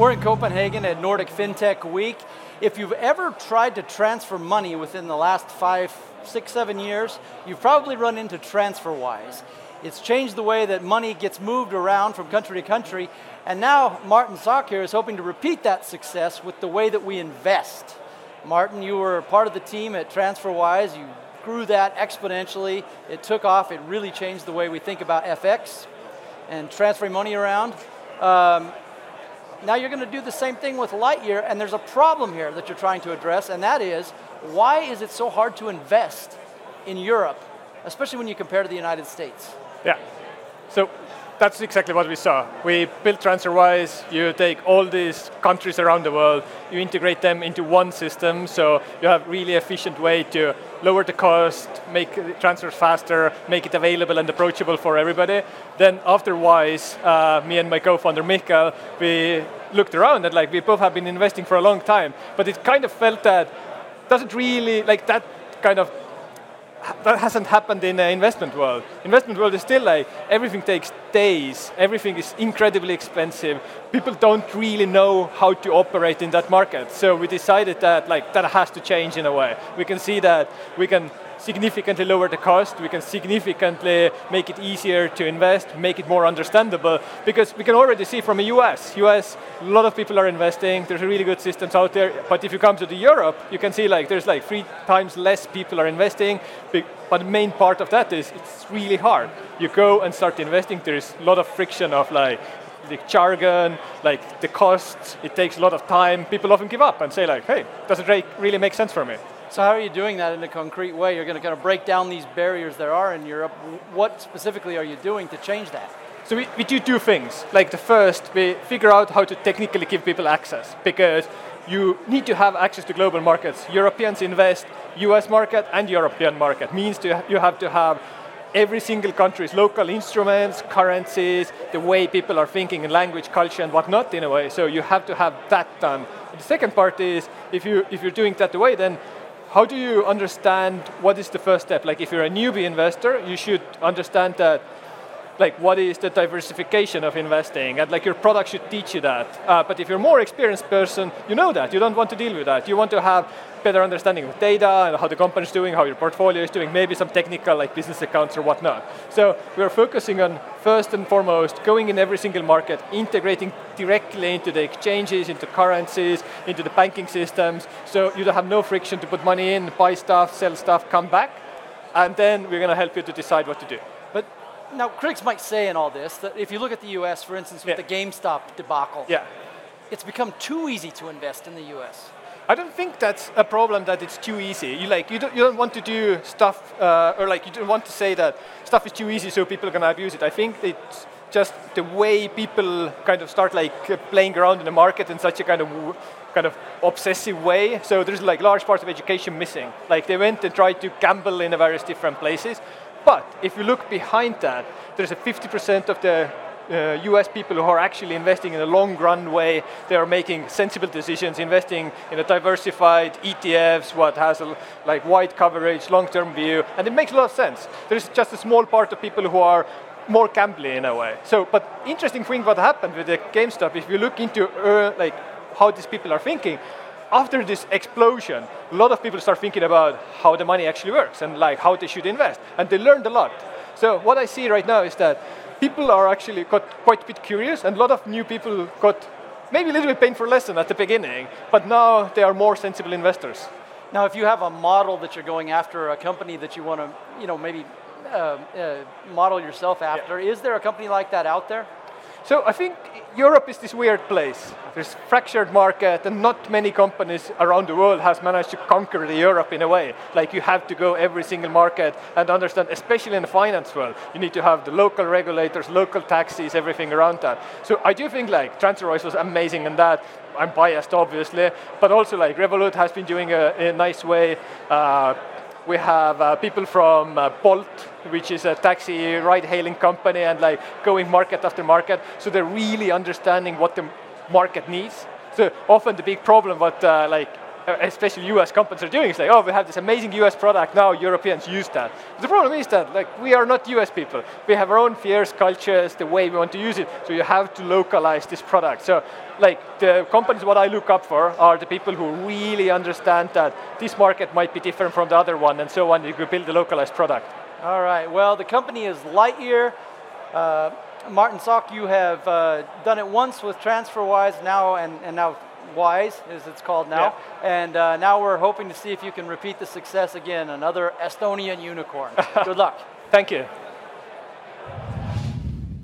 We're in Copenhagen at Nordic FinTech Week. If you've ever tried to transfer money within the last five, six, seven years, you've probably run into TransferWise. It's changed the way that money gets moved around from country to country, and now Martin Sokk here is hoping to repeat that success with the way that we invest. Martin, you were part of the team at TransferWise. You grew that exponentially. It took off. It really changed the way we think about FX and transferring money around. Um, now you're going to do the same thing with Lightyear, and there's a problem here that you're trying to address, and that is why is it so hard to invest in Europe, especially when you compare to the United States? Yeah. So that's exactly what we saw. We built TransferWise, you take all these countries around the world, you integrate them into one system, so you have really efficient way to lower the cost, make transfers faster, make it available and approachable for everybody. Then after Wise, uh, me and my co-founder Mihkel, we looked around and like we both have been investing for a long time, but it kind of felt that doesn't really, like that kind of that hasn't happened in the investment world. Investment world is still like everything takes days, everything is incredibly expensive. People don't really know how to operate in that market. So we decided that like that has to change in a way. We can see that we can significantly lower the cost, we can significantly make it easier to invest, make it more understandable, because we can already see from the US, US, a lot of people are investing, there's really good systems out there, but if you come to the Europe, you can see like there's like three times less people are investing, but the main part of that is it's really hard. You go and start investing, there's a lot of friction of like the jargon, like the costs, it takes a lot of time. People often give up and say like, hey, does it really make sense for me? So how are you doing that in a concrete way? You're going to kind of break down these barriers there are in Europe. What specifically are you doing to change that? So we, we do two things. Like the first, we figure out how to technically give people access because you need to have access to global markets. Europeans invest, US market and European market. Means to, you have to have every single country's local instruments, currencies, the way people are thinking in language, culture and whatnot in a way. So you have to have that done. The second part is if, you, if you're doing that the way, then how do you understand what is the first step? Like if you're a newbie investor, you should understand that like what is the diversification of investing? And like your product should teach you that. Uh, but if you're a more experienced person you know that. You don't want to deal with that. You want to have better understanding of data and how the company is doing how your portfolio is doing maybe some technical like business accounts or whatnot. So we're focusing on first and foremost going in every single market integrating directly into the exchanges into currencies into the banking systems. So you don't have no friction to put money in buy stuff sell stuff come back. And then we're going to help you to decide what to do now, critics might say in all this that if you look at the US, for instance, with yeah. the GameStop debacle, yeah. it's become too easy to invest in the US. I don't think that's a problem that it's too easy. You like you don't, you don't want to do stuff uh, or like you don't want to say that stuff is too easy so people are to abuse it. I think it's just the way people kind of start like playing around in the market in such a kind of kind of obsessive way. So there's like large parts of education missing. Like they went and tried to gamble in various different places, but if you look behind that, there's a 50% of the uh, US people who are actually investing in a long run way. They are making sensible decisions, investing in a diversified ETFs, what has a like wide coverage, long-term view, and it makes a lot of sense. There's just a small part of people who are more gambling in a way. So, but interesting thing what happened with the GameStop, if you look into uh, like how these people are thinking, after this explosion, a lot of people start thinking about how the money actually works and like how they should invest. And they learned a lot. So what I see right now is that people are actually got quite a bit curious and a lot of new people got maybe a little bit painful lesson at the beginning, but now they are more sensible investors. Now, if you have a model that you're going after, a company that you want to, you know, maybe uh, uh, model yourself after, yeah. is there a company like that out there? So I think Europe is this weird place. There's fractured market and not many companies around the world has managed to conquer the Europe in a way. Like you have to go every single market and understand, especially in the finance world, you need to have the local regulators, local taxes, everything around that. So I do think like TransferWise was amazing in that. I'm biased obviously, but also like Revolut has been doing a, a nice way. Uh, we have uh, people from uh, Bolt, which is a taxi ride-hailing company, and like going market after market. So they're really understanding what the market needs. So often the big problem what uh, like uh, especially US companies are doing. is like, oh, we have this amazing US product, now Europeans use that. But the problem is that like we are not US people. We have our own fears, cultures, the way we want to use it. So you have to localize this product. So like the companies what I look up for are the people who really understand that this market might be different from the other one and so on. You could build a localized product. All right, well, the company is Lightyear. Uh, Martin Sokk, you have uh, done it once with TransferWise now, and, and now Wise, as it's called now. Yeah. And uh, now we're hoping to see if you can repeat the success again, another Estonian unicorn. Good luck. Thank you.